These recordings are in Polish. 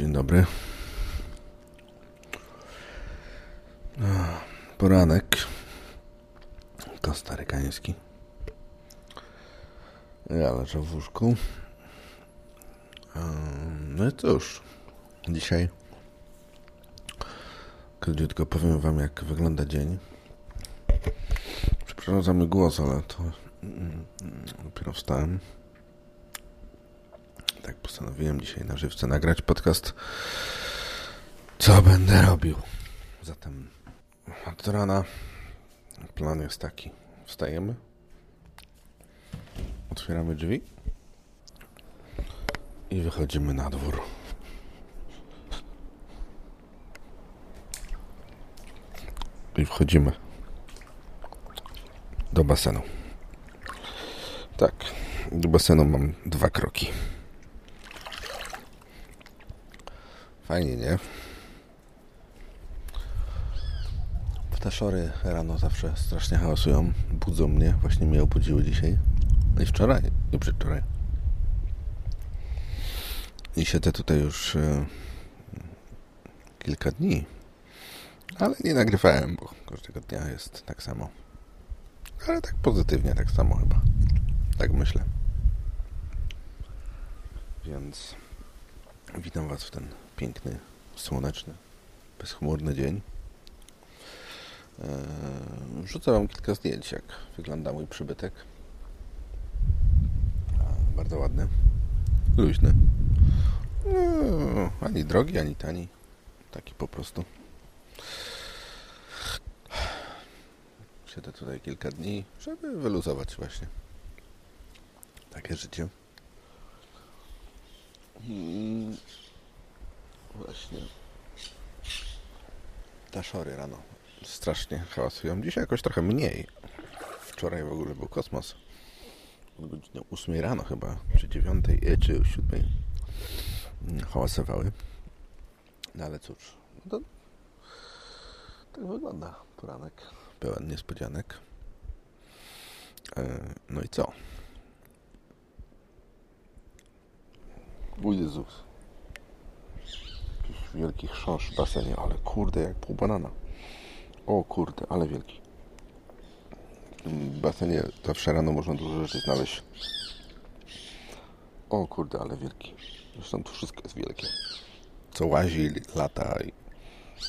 Dzień dobry. Poranek. Kostarykański. Ja leżę w łóżku. No i cóż, dzisiaj króciutko powiem wam, jak wygląda dzień. Przepraszam za głos, ale to mm, dopiero wstałem. Postanowiłem dzisiaj na żywce nagrać podcast. Co będę robił? Zatem od rana plan jest taki. Wstajemy. Otwieramy drzwi. I wychodzimy na dwór. I wchodzimy do basenu. Tak, do basenu mam dwa kroki. Fajnie, nie? Ptaszory rano zawsze strasznie hałasują. Budzą mnie. Właśnie mnie obudziły dzisiaj. No I wczoraj. I przedwczoraj. I siedzę tutaj już e, kilka dni. Ale nie nagrywałem, bo każdego dnia jest tak samo. Ale tak pozytywnie, tak samo chyba. Tak myślę. Więc witam Was w ten piękny, słoneczny, bezchmurny dzień. Eee, wrzucę Wam kilka zdjęć, jak wygląda mój przybytek. Bardzo ładny, luźny. Eee, ani drogi, ani tani. Taki po prostu. Siedzę tutaj kilka dni, żeby wyluzować właśnie. Takie życie. Hmm. Właśnie. Taszory rano strasznie hałasują. Dzisiaj jakoś trochę mniej. Wczoraj w ogóle był kosmos. Od godziny 8 rano chyba, czy 9, e, czy 7 hałasowały. No ale cóż, no to tak wygląda poranek. Pełen niespodzianek. E, no i co? O Jezus. Jakiś wielki chrząszcz w basenie, ale kurde, jak pół banana. O kurde, ale wielki. W basenie zawsze rano można dużo rzeczy znaleźć. O kurde, ale wielki. Zresztą tu wszystko jest wielkie. Co łazi, lata i,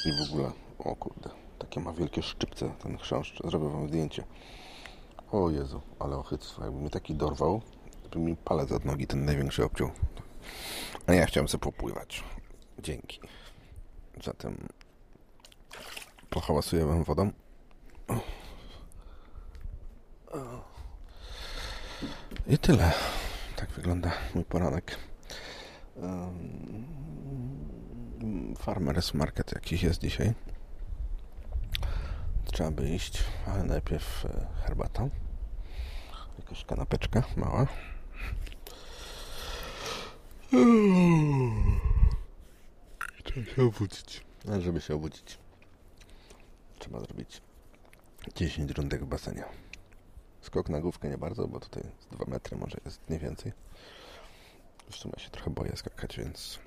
i w ogóle. O kurde, takie ma wielkie szczypce ten chrząszcz. Zrobię wam zdjęcie. O Jezu, ale ochyctwo. Jakby mnie taki dorwał, by mi palec od nogi ten największy obciął. A ja chciałem sobie popływać. Dzięki. Zatem pohałasuję wam wodą. I tyle. Tak wygląda mój poranek. Farmers Market jakiś jest dzisiaj. Trzeba by iść, ale najpierw e, herbata. Jakaś kanapeczka mała. Trzeba się obudzić. A żeby się obudzić, trzeba zrobić 10 rundek w basenie. Skok na główkę nie bardzo, bo tutaj 2 metry może jest nie więcej. W sumie się trochę boję skakać, więc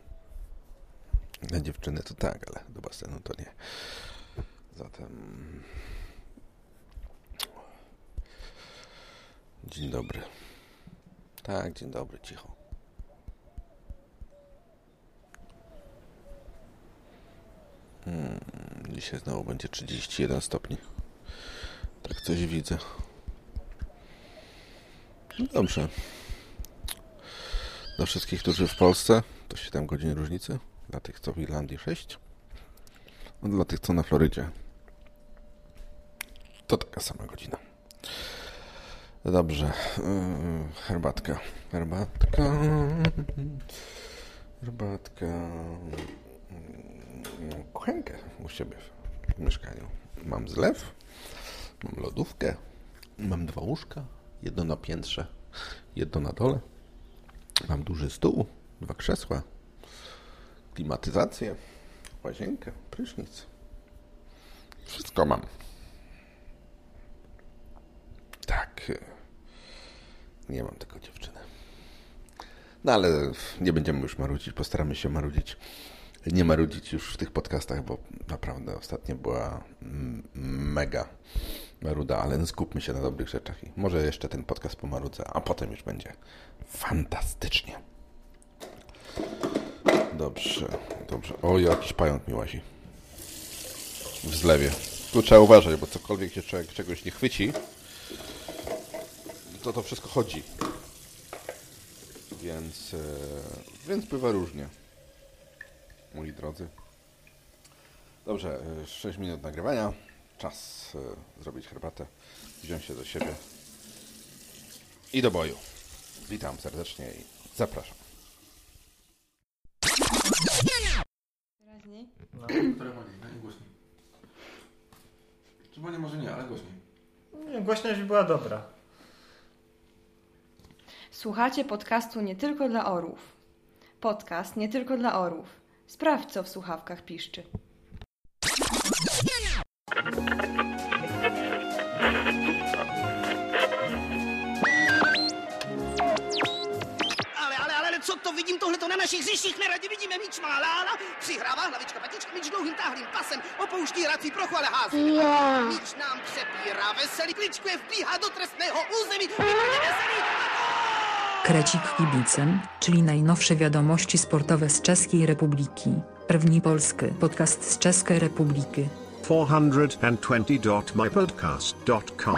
dla dziewczyny to tak, ale do basenu to nie. Zatem dzień dobry. Tak, dzień dobry, cicho. Hmm, dzisiaj znowu będzie 31 stopni. Tak coś widzę. No dobrze. Dla wszystkich, którzy w Polsce, to 7 godzin różnicy. Dla tych, co w Irlandii 6. No dla tych, co na Florydzie, to taka sama godzina. Dobrze. Yy, herbatka. Herbatka. Herbatka. Kuchenkę u siebie w mieszkaniu. Mam zlew. Mam lodówkę. Mam dwa łóżka. Jedno na piętrze, jedno na dole. Mam duży stół, dwa krzesła, klimatyzację, łazienkę, prysznic. Wszystko mam. Tak. Nie mam tylko dziewczyny. No ale nie będziemy już marudzić, postaramy się marudzić. Nie marudzić już w tych podcastach, bo naprawdę ostatnio była mega maruda, ale skupmy się na dobrych rzeczach i może jeszcze ten podcast pomarudzę, a potem już będzie fantastycznie. Dobrze, dobrze. O, jakiś pająk mi łazi. W zlewie. Tu trzeba uważać, bo cokolwiek się człowiek czegoś nie chwyci, to to wszystko chodzi. Więc, e, więc bywa różnie. Moi drodzy. Dobrze, 6 e, minut nagrywania. Czas e, zrobić herbatę, wziąć się do siebie i do boju. Witam serdecznie i zapraszam. Wyraźniej. No, które Najgłośniej. Czy nie może nie, ale głośniej. Nie, głośność była dobra. Słuchacie podcastu nie tylko dla orłów. Podcast nie tylko dla orłów. Sprawdź, co w słuchawkach piszczy. co to widzimy tohle to na našich hřištích neradě vidíme míč má lála, přihrává hlavička patička, míč dlouhým táhlým pasem, opouští hrací prochu, ale hází. Yeah. Míč nám přepírá veselý, kličkuje, vbíhá do trestného území, veselý, Krecik Kibicem, czyli najnowsze wiadomości sportowe z Czeskiej Republiki. Rwni Polsky podcast z Czeskiej Republiki. 420.mypodcast.com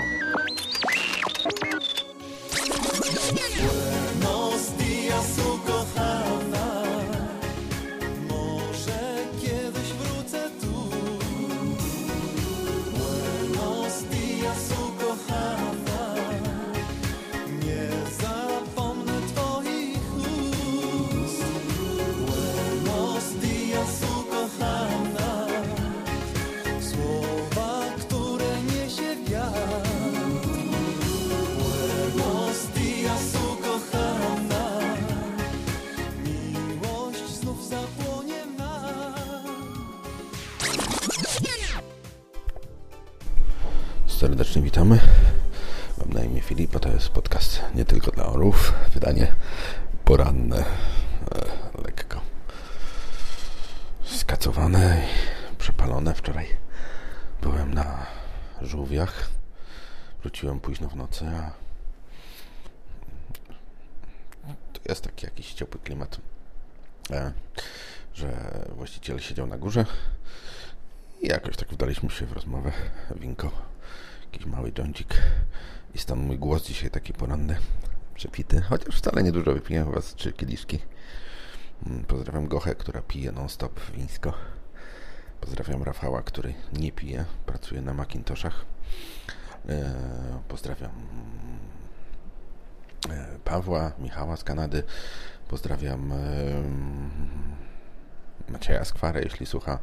witamy. Mam na imię Filip, to jest podcast nie tylko dla orów. Wydanie poranne, e, lekko skacowane i przepalone. Wczoraj byłem na żółwiach. Wróciłem późno w nocy, a to jest taki jakiś ciepły klimat, e, że właściciel siedział na górze i jakoś tak wdaliśmy się w rozmowę. Winko jakiś mały dżądzik i stąd mój głos dzisiaj taki poranny, przepity, chociaż wcale niedużo wypiłem was trzy kieliszki. Mm, pozdrawiam Gochę, która pije non-stop wińsko. Pozdrawiam Rafała, który nie pije, pracuje na Macintoshach. E, pozdrawiam e, Pawła, Michała z Kanady. Pozdrawiam e, Macieja Skwarę, jeśli słucha.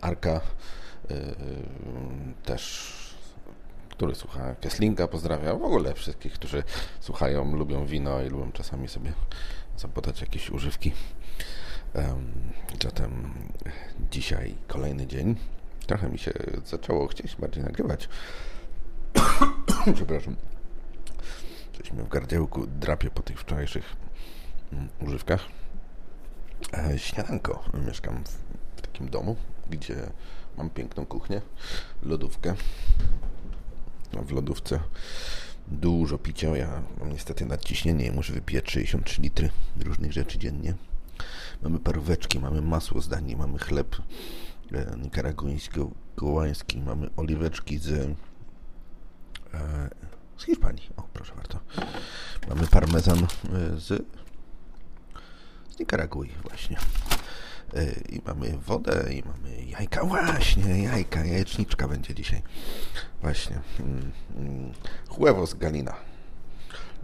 Arka też który słucha Kesslinga, pozdrawiam w ogóle wszystkich, którzy słuchają, lubią wino i lubią czasami sobie zapodać jakieś używki. Um, zatem dzisiaj kolejny dzień. Trochę mi się zaczęło chcieć bardziej nagrywać. Przepraszam. Jesteśmy w gardziełku, drapie po tych wczorajszych um, używkach. E, śniadanko. Mieszkam w takim domu, gdzie mam piękną kuchnię, lodówkę, w lodówce dużo picia. Ja mam niestety nadciśnienie i muszę wypijać 63 litry różnych rzeczy dziennie. Mamy paróweczki, mamy masło z Danii, mamy chleb e, nikaraguńsko-gołański, mamy oliweczki z, e, z Hiszpanii. O, proszę bardzo. Mamy parmezan e, z, z Nikaragui właśnie. E, I mamy wodę, i mamy jajka. Właśnie, jajka, jajeczniczka będzie dzisiaj. Właśnie. Mm, mm. Huevos Galina.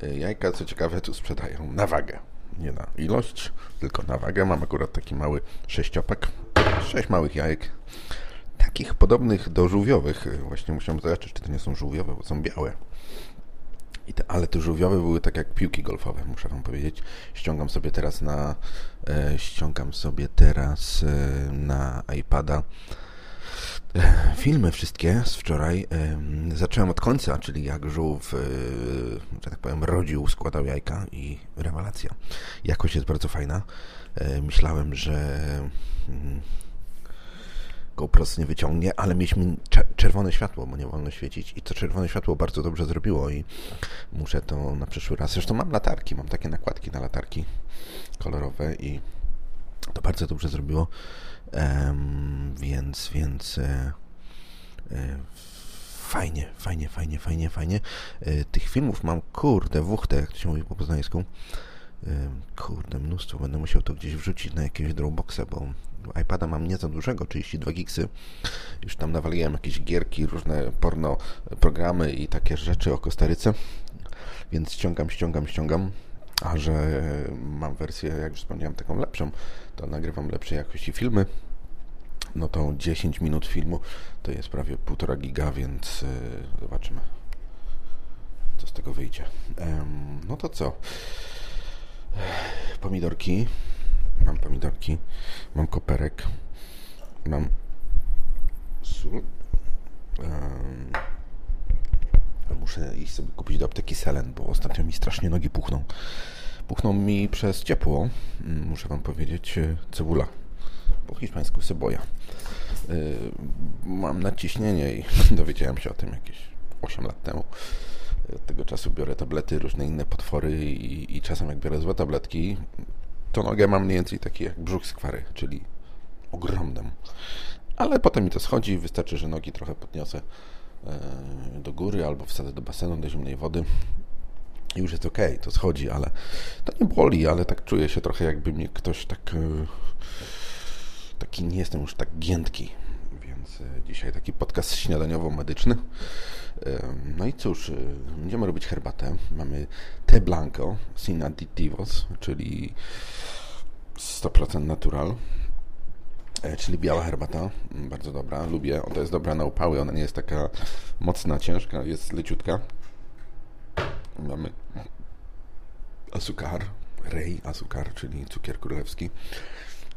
E, jajka, co ciekawe, tu sprzedają na wagę. Nie na ilość, tylko na wagę. Mam akurat taki mały sześciopak. Sześć małych jajek. Takich podobnych do żółwiowych. E, właśnie musiałem zobaczyć, czy to nie są żółwiowe, bo są białe. Te, ale te żółwiowe były tak jak piłki golfowe, muszę wam powiedzieć. Ściągam sobie teraz na e, ściągam sobie teraz e, na iPada Filmy wszystkie z wczoraj zacząłem od końca, czyli jak żółw, e, że tak powiem, rodził, składał jajka i rewelacja. Jakość jest bardzo fajna. E, myślałem, że mm, GoPro nie wyciągnie, ale mieliśmy czerwone światło, bo nie wolno świecić i to czerwone światło bardzo dobrze zrobiło i muszę to na przyszły raz. Zresztą mam latarki, mam takie nakładki na latarki kolorowe i to bardzo dobrze zrobiło. Um, więc, więc e, e, fajnie, fajnie, fajnie, fajnie, fajnie. E, tych filmów mam, kurde, wuchtę, jak to się mówi po poznańsku. E, kurde, mnóstwo. Będę musiał to gdzieś wrzucić na jakiegoś Dropboxa, bo iPada mam nie za dużego, 32 gigsy. Już tam nawaliłem jakieś gierki, różne porno programy i takie rzeczy o Kostaryce. Więc ściągam, ściągam, ściągam. A że mam wersję, jak już wspomniałem, taką lepszą, to nagrywam lepszej jakości filmy. No to 10 minut filmu to jest prawie 1,5 giga, więc yy, zobaczymy, co z tego wyjdzie. No to co? Pomidorki. Mam pomidorki. Mam koperek. Mam sól. Um, muszę iść sobie kupić do apteki Selen, bo ostatnio mi strasznie nogi puchną. Puchną mi przez ciepło, mm, muszę wam powiedzieć, e, cebula. Po hiszpańsku ceboja. E, mam nadciśnienie i dowiedziałem się o tym jakieś 8 lat temu. Od tego czasu biorę tablety, różne inne potwory i, i czasem jak biorę złe tabletki, to nogę mam mniej więcej taki jak brzuch skwary, czyli ogromną. Ale potem mi to schodzi, wystarczy, że nogi trochę podniosę e, do góry albo wsadzę do basenu, do zimnej wody i już jest ok, to schodzi, ale to nie boli, ale tak czuję się trochę jakby mnie ktoś tak e, taki nie jestem już tak giętki, więc e, dzisiaj taki podcast śniadaniowo-medyczny. No i cóż, będziemy robić herbatę. Mamy te blanco sin czyli 100% natural, e, czyli biała herbata, mm, bardzo dobra, lubię, to jest dobra na upały, ona nie jest taka mocna, ciężka, jest leciutka. Mamy asukar, rej asukar, czyli cukier królewski.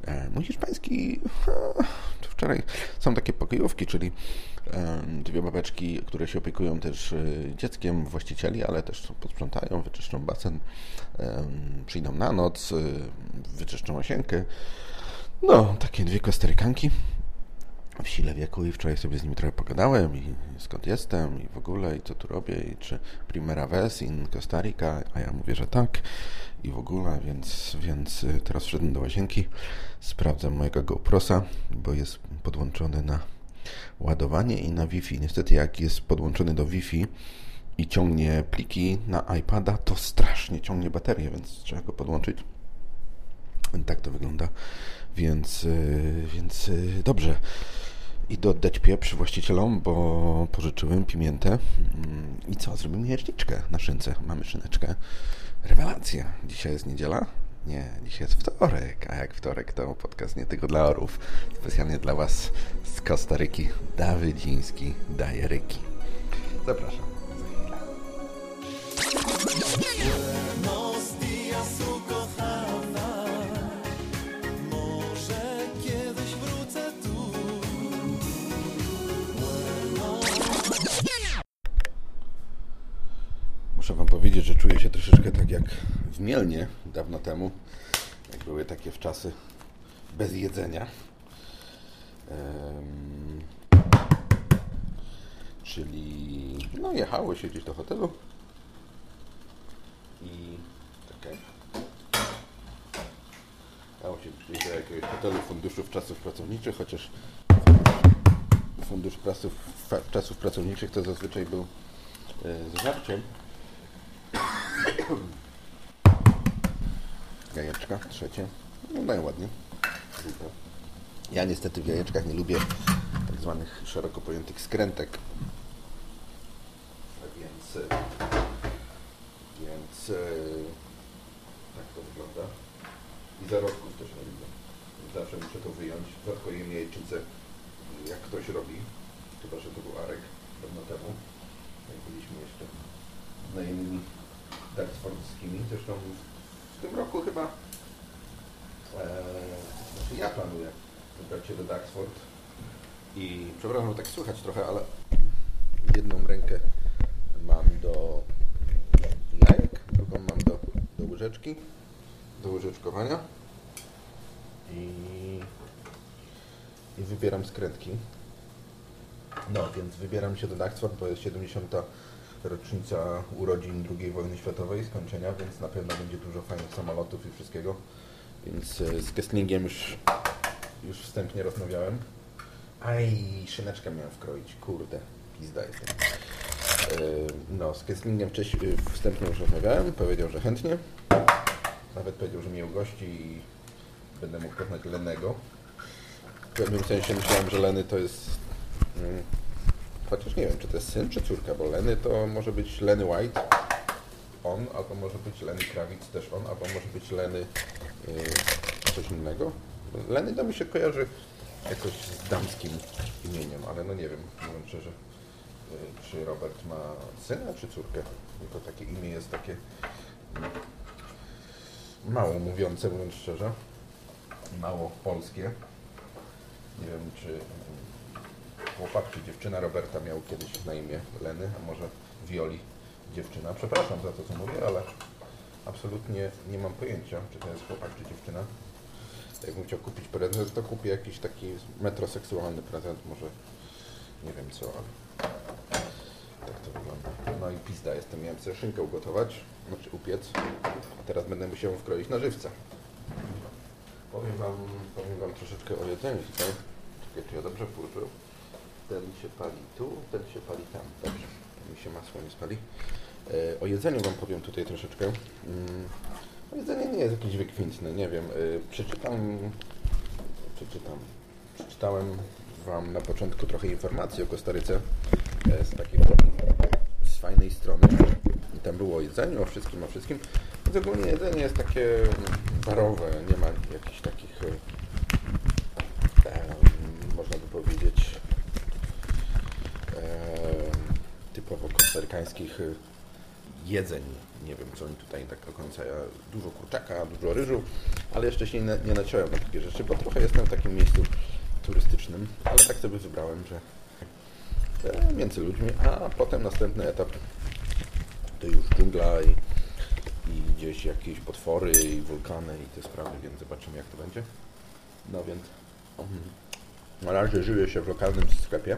E, mój hiszpański wczoraj są takie pokojówki, czyli dwie babeczki, które się opiekują też e, dzieckiem właścicieli, ale też posprzątają, wyczyszczą basen, przyjdą na noc, e, wyczyszczą osienkę. No, takie dwie kostarykanki w sile wieku i wczoraj sobie z nimi trochę pogadałem i skąd jestem i w ogóle i co tu robię i czy primera vez in Costa Rica, a ja mówię, że tak i w ogóle, więc, więc y, teraz wszedłem do łazienki, sprawdzam mojego GoProsa, bo jest podłączony na ładowanie i na Wi-Fi. Niestety jak jest podłączony do Wi-Fi i ciągnie pliki na iPada, to strasznie ciągnie baterię, więc trzeba go podłączyć. Tak to wygląda, więc, y, więc y, dobrze. Idę oddać pieprz właścicielom, bo pożyczyłem pimiętę. Mm, I co? Zrobimy jeczniczkę na szynce. Mamy szyneczkę. Rewelacja. Dzisiaj jest niedziela? Nie, dzisiaj jest wtorek, a jak wtorek to podcast nie tylko dla orów. Specjalnie dla Was z Kostaryki. Dawydziński daje ryki. Zapraszam. muszę tak jak w Mielnie dawno temu, jak były takie w czasy bez jedzenia. Um, czyli no jechało się gdzieś do hotelu i czekaj. Dało się gdzieś do jakiegoś hotelu funduszów czasów pracowniczych, chociaż fundusz czasów, czasów pracowniczych to zazwyczaj był e, z żarciem. Jajeczka, trzecie. Wyglądają ładnie. Ja niestety w jajeczkach nie lubię tak zwanych szeroko pojętych skrętek. Więc, więc tak to wygląda. I zarodków też nie lubię. Zawsze muszę to wyjąć. Rzadko jem jajecznicę, jak ktoś robi. Chyba, że to był Arek dawno temu. Jak byliśmy jeszcze znajomymi dartfordskimi. Zresztą w tym roku chyba e, znaczy ja planuję wybrać się do Dartford. I przepraszam, tak słychać trochę, ale jedną rękę mam do jajek, drugą mam do, do łyżeczki, do łyżeczkowania i, i wybieram skrętki. No, więc wybieram się do Daxford, bo jest 70. rocznica urodzin II wojny światowej, skończenia, więc na pewno będzie dużo fajnych samolotów i wszystkiego. Więc e, z Kesslingiem już, już wstępnie rozmawiałem. Aj, szyneczkę miałem wkroić, kurde, pizda jestem. E, No, z Kesslingiem wcześniej, wstępnie już rozmawiałem, powiedział, że chętnie. Nawet powiedział, że mnie ugości i będę mógł poznać Lennego. W pewnym sensie myślałem, że Leny to jest... Chociaż nie wiem, czy to jest syn, czy córka, bo Leny to może być Lenny White, on, albo może być Lenny Kravitz, też on, albo może być Leny yy, coś innego. Leny to mi się kojarzy jakoś z damskim imieniem, ale no nie wiem, mówiąc szczerze, yy, czy Robert ma syna, czy córkę. Tylko takie imię jest takie mm, mało mówiące, mówiąc szczerze, mało polskie. Nie wiem, czy chłopak czy dziewczyna Roberta miał kiedyś na imię Leny, a może Violi dziewczyna. Przepraszam za to, co mówię, ale absolutnie nie mam pojęcia, czy to jest chłopak czy dziewczyna. Jakbym chciał kupić prezent, to kupię jakiś taki metroseksualny prezent, może nie wiem co, ale tak to wygląda. No i pizda jestem, miałem sobie szynkę ugotować, znaczy upiec, a teraz będę musiał wkroić na żywca. Powiem wam, powiem wam troszeczkę o jedzeniu tutaj. Czekaj, czy ja dobrze włożył? Ten się pali tu, ten się pali tam. Dobrze, mi się masło nie spali. E, o jedzeniu Wam powiem tutaj troszeczkę. Mm, jedzenie nie jest jakieś wykwintne, nie wiem. E, przeczytam, przeczytam, przeczytałem Wam na początku trochę informacji o Kostaryce e, z takiej z fajnej strony. I tam było o jedzeniu, o wszystkim, o wszystkim. Więc ogólnie jedzenie jest takie barowe, nie ma jakichś takich, e, em, można by powiedzieć, em, typowo kostarykańskich y, jedzeń. Nie wiem, co oni tutaj tak do końca. Ja, dużo kurczaka, dużo ryżu, ale jeszcze się nie, nie naciąłem na takie rzeczy, bo trochę jestem w takim miejscu turystycznym, ale tak sobie wybrałem, że e, między ludźmi, a potem następny etap to już dżungla i, i gdzieś jakieś potwory i wulkany i te sprawy, więc zobaczymy jak to będzie. No więc mhm. na razie żyję się w lokalnym sklepie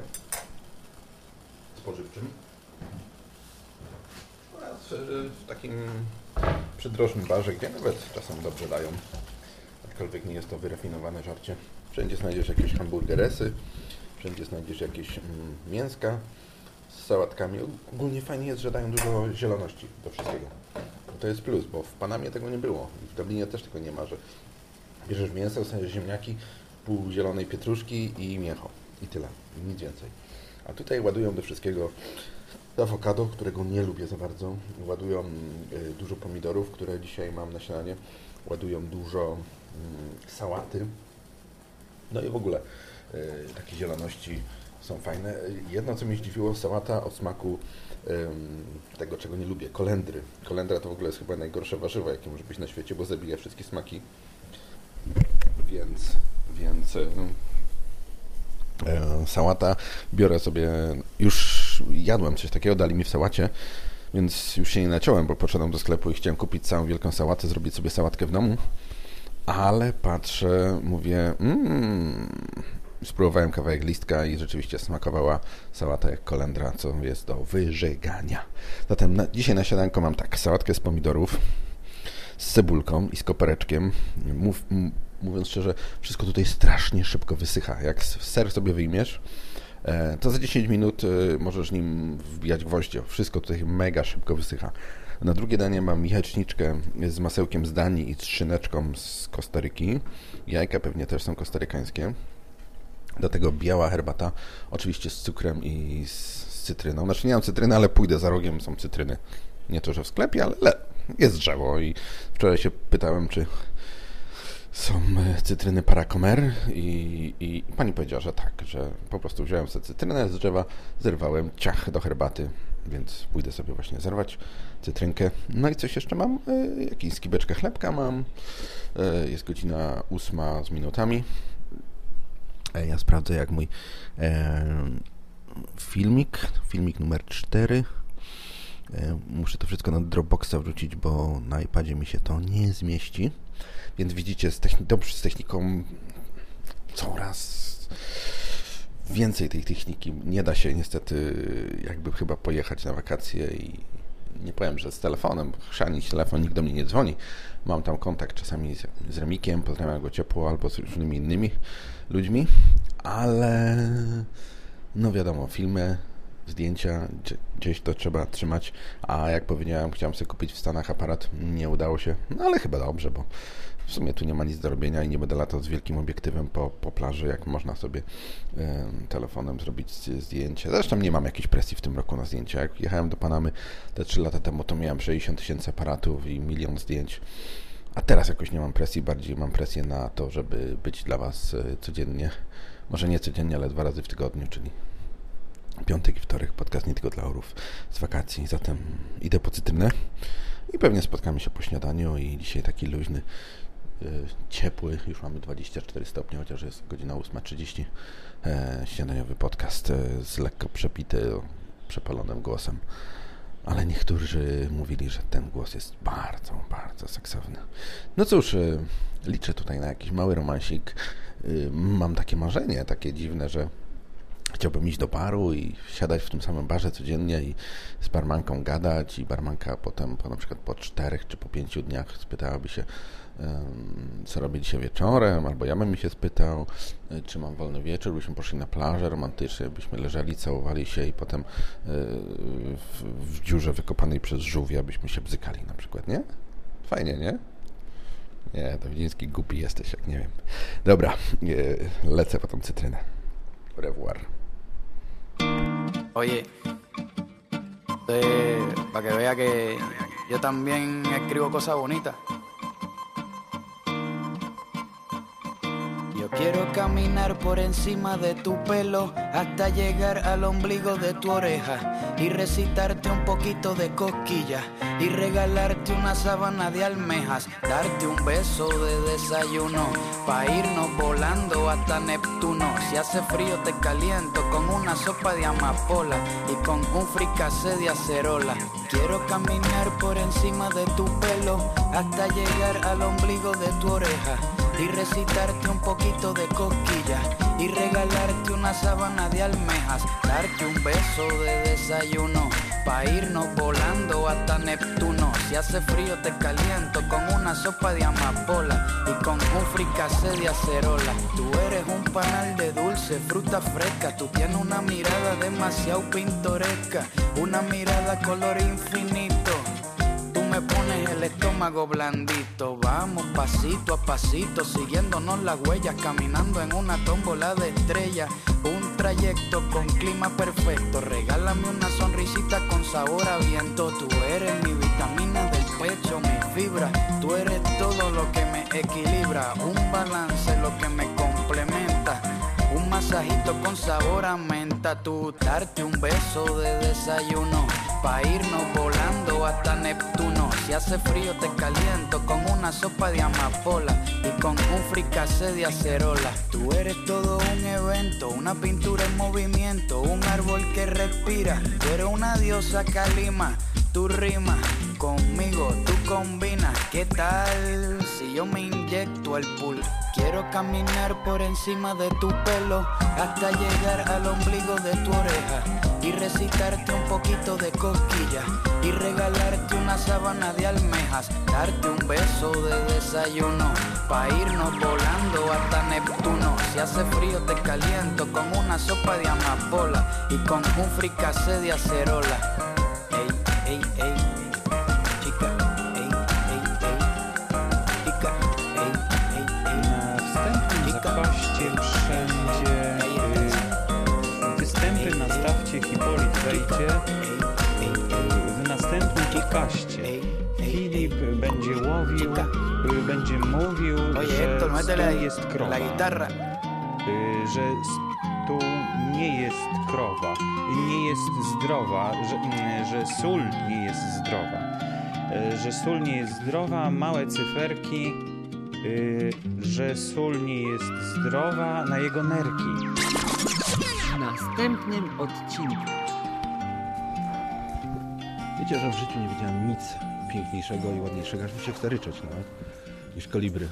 spożywczym. W, takim przydrożnym barze, gdzie nawet czasem dobrze dają. Aczkolwiek nie jest to wyrafinowane żarcie. Wszędzie znajdziesz jakieś hamburgeresy, wszędzie znajdziesz jakieś mm, mięska z sałatkami. Ogólnie fajnie jest, że dają dużo zieloności do wszystkiego. To jest plus, bo w Panamie tego nie było. W Dublinie też tego nie ma, że bierzesz mięso, dostajesz ziemniaki, pół zielonej pietruszki i mięcho. I tyle. Nic więcej. A tutaj ładują do wszystkiego awokado, którego nie lubię za bardzo. Ładują y, dużo pomidorów, które dzisiaj mam na śniadanie. Ładują dużo mm, sałaty. No i w ogóle y, takie zieloności są fajne. Jedno, co mnie zdziwiło, sałata o smaku tego, czego nie lubię, kolendry. Kolendra to w ogóle jest chyba najgorsze warzywo, jakie może być na świecie, bo zabija wszystkie smaki. Więc, więc e, sałata biorę sobie, już jadłem coś takiego, dali mi w sałacie, więc już się nie naciąłem, bo poszedłem do sklepu i chciałem kupić całą wielką sałatę, zrobić sobie sałatkę w domu, ale patrzę, mówię, mmm, spróbowałem kawałek listka i rzeczywiście smakowała sałata jak kolendra, co jest do wyżegania. Zatem na, dzisiaj na śniadanko mam tak, sałatkę z pomidorów, z cebulką i z kopereczkiem. Mów, mówiąc szczerze, wszystko tutaj strasznie szybko wysycha. Jak ser sobie wyjmiesz, to za 10 minut e, możesz nim wbijać gwoździe. Wszystko tutaj mega szybko wysycha. Na drugie danie mam jajeczniczkę z masełkiem z Danii i z z Kostaryki. Jajka pewnie też są kostarykańskie. Do tego biała herbata, oczywiście z cukrem i z cytryną. Znaczy nie mam cytryny, ale pójdę za rogiem, są cytryny. Nie to, że w sklepie, ale le, jest drzewo i wczoraj się pytałem, czy są e, cytryny paracomer i, i pani powiedziała, że tak, że po prostu wziąłem sobie cytrynę z drzewa, zerwałem ciach do herbaty, więc pójdę sobie właśnie zerwać cytrynkę. No i coś jeszcze mam, e, jakąś skibeczkę chlebka mam, e, jest godzina ósma z minutami. Ja sprawdzę, jak mój filmik, filmik numer 4. E, muszę to wszystko na Dropboxa wrzucić, bo na iPadzie mi się to nie zmieści. Więc widzicie, z, techni- dobrze, z techniką coraz więcej tej techniki. Nie da się niestety jakby chyba pojechać na wakacje i nie powiem, że z telefonem, chrzanić telefon, nikt do mnie nie dzwoni. Mam tam kontakt czasami z, z Remikiem, pozdrawiam go ciepło, albo z różnymi innymi ludźmi, ale no wiadomo, filmy, zdjęcia, gdzie- gdzieś to trzeba trzymać, a jak powiedziałem, chciałem sobie kupić w Stanach aparat, nie udało się, no ale chyba dobrze, bo w sumie tu nie ma nic do robienia i nie będę latał z wielkim obiektywem po, po plaży, jak można sobie em, telefonem zrobić zdjęcie. Zresztą nie mam jakiejś presji w tym roku na zdjęcia. Jak jechałem do Panamy te 3 lata temu, to miałem 60 tysięcy aparatów i milion zdjęć. A teraz jakoś nie mam presji, bardziej mam presję na to, żeby być dla Was e, codziennie. Może nie codziennie, ale dwa razy w tygodniu, czyli piątek i wtorek, podcast nie tylko dla orów z wakacji. Zatem idę po cytrynę i pewnie spotkamy się po śniadaniu i dzisiaj taki luźny, ciepły, już mamy 24 stopnie, chociaż jest godzina 8.30, e, śniadaniowy podcast e, z lekko przepity, przepalonym głosem. Ale niektórzy mówili, że ten głos jest bardzo, bardzo seksowny. No cóż, liczę tutaj na jakiś mały romansik. Mam takie marzenie, takie dziwne, że chciałbym iść do baru i siadać w tym samym barze codziennie i z barmanką gadać i barmanka potem po na przykład po czterech czy po pięciu dniach spytałaby się co robię dzisiaj wieczorem, albo ja bym się spytał, y, czy mam wolny wieczór, byśmy poszli na plażę romantycznie, byśmy leżeli, całowali się i potem y, w, w dziurze wykopanej przez żółwia byśmy się bzykali na przykład, nie? Fajnie, nie? Nie, to widziński głupi jesteś, jak nie wiem. Dobra, y, lecę po tą cytrynę. Au revoir. Oye, para que vea que yo también escribo cosas bonitas. Quiero caminar por encima de tu pelo hasta llegar al ombligo de tu oreja y recitarte un poquito de cosquillas y regalarte una sábana de almejas, darte un beso de desayuno pa irnos volando hasta Neptuno. Si hace frío te caliento con una sopa de amapola y con un fricase de acerola. Quiero caminar por encima de tu pelo hasta llegar al ombligo de tu oreja y recitarte un poquito de cosquillas y regalarte una sábana de almejas, darte un beso de desayuno pa irnos volando hasta Neptuno. Si hace frío te caliento con una sopa de amapola y con un fricase de acerola. Tú eres un panal de dulce, fruta fresca, tú tienes una mirada demasiado pintoresca, una mirada color infinito. Tú me pones el estómago blandito. Vamos pasito a pasito, siguiéndonos las huellas, caminando en una tómbola de estrellas. Un trayecto con clima perfecto. Regálame una sonrisita con sabor a viento. Tú eres mi vitamina del pecho, mi fibra. Tú eres todo lo que me equilibra. Un balance, lo que me complementa. Un masajito con sabor a menta, tú darte un beso de desayuno, pa irnos volando hasta Neptuno. Si hace frío te caliento con una sopa de amapola y con un fricase de acerola. Tú eres todo un evento, una pintura en movimiento, un árbol que respira. Tú una diosa calima, tu rima conmigo, tú combinas. ¿Qué tal si yo me inyecto el pool? Quiero caminar por encima de tu pelo hasta llegar al ombligo de tu oreja y recitarte un poquito de cosquillas y regalarte una sábana de almejas, darte un beso de desayuno pa irnos volando hasta Neptuno. Si hace frío te caliento con una sopa de amapola y con un fricase de acerola. Ey, ey, ey, wszędzie y, występy na stawcie Hipolit wejdzie y, w następnym podcaście. Filip będzie łowił, y, będzie mówił, że stół ahí jest krowa. Y, że stół nie jest krowa, nie jest zdrowa, że, że sól nie jest zdrowa, y, że sól nie jest zdrowa, małe cyferki y, że sól nie jest zdrowa na jego nerki. W następnym odcinku. Wiecie, że w życiu nie widziałem nic piękniejszego i ładniejszego, aż mi się chce ryczeć nawet, niż kolibry.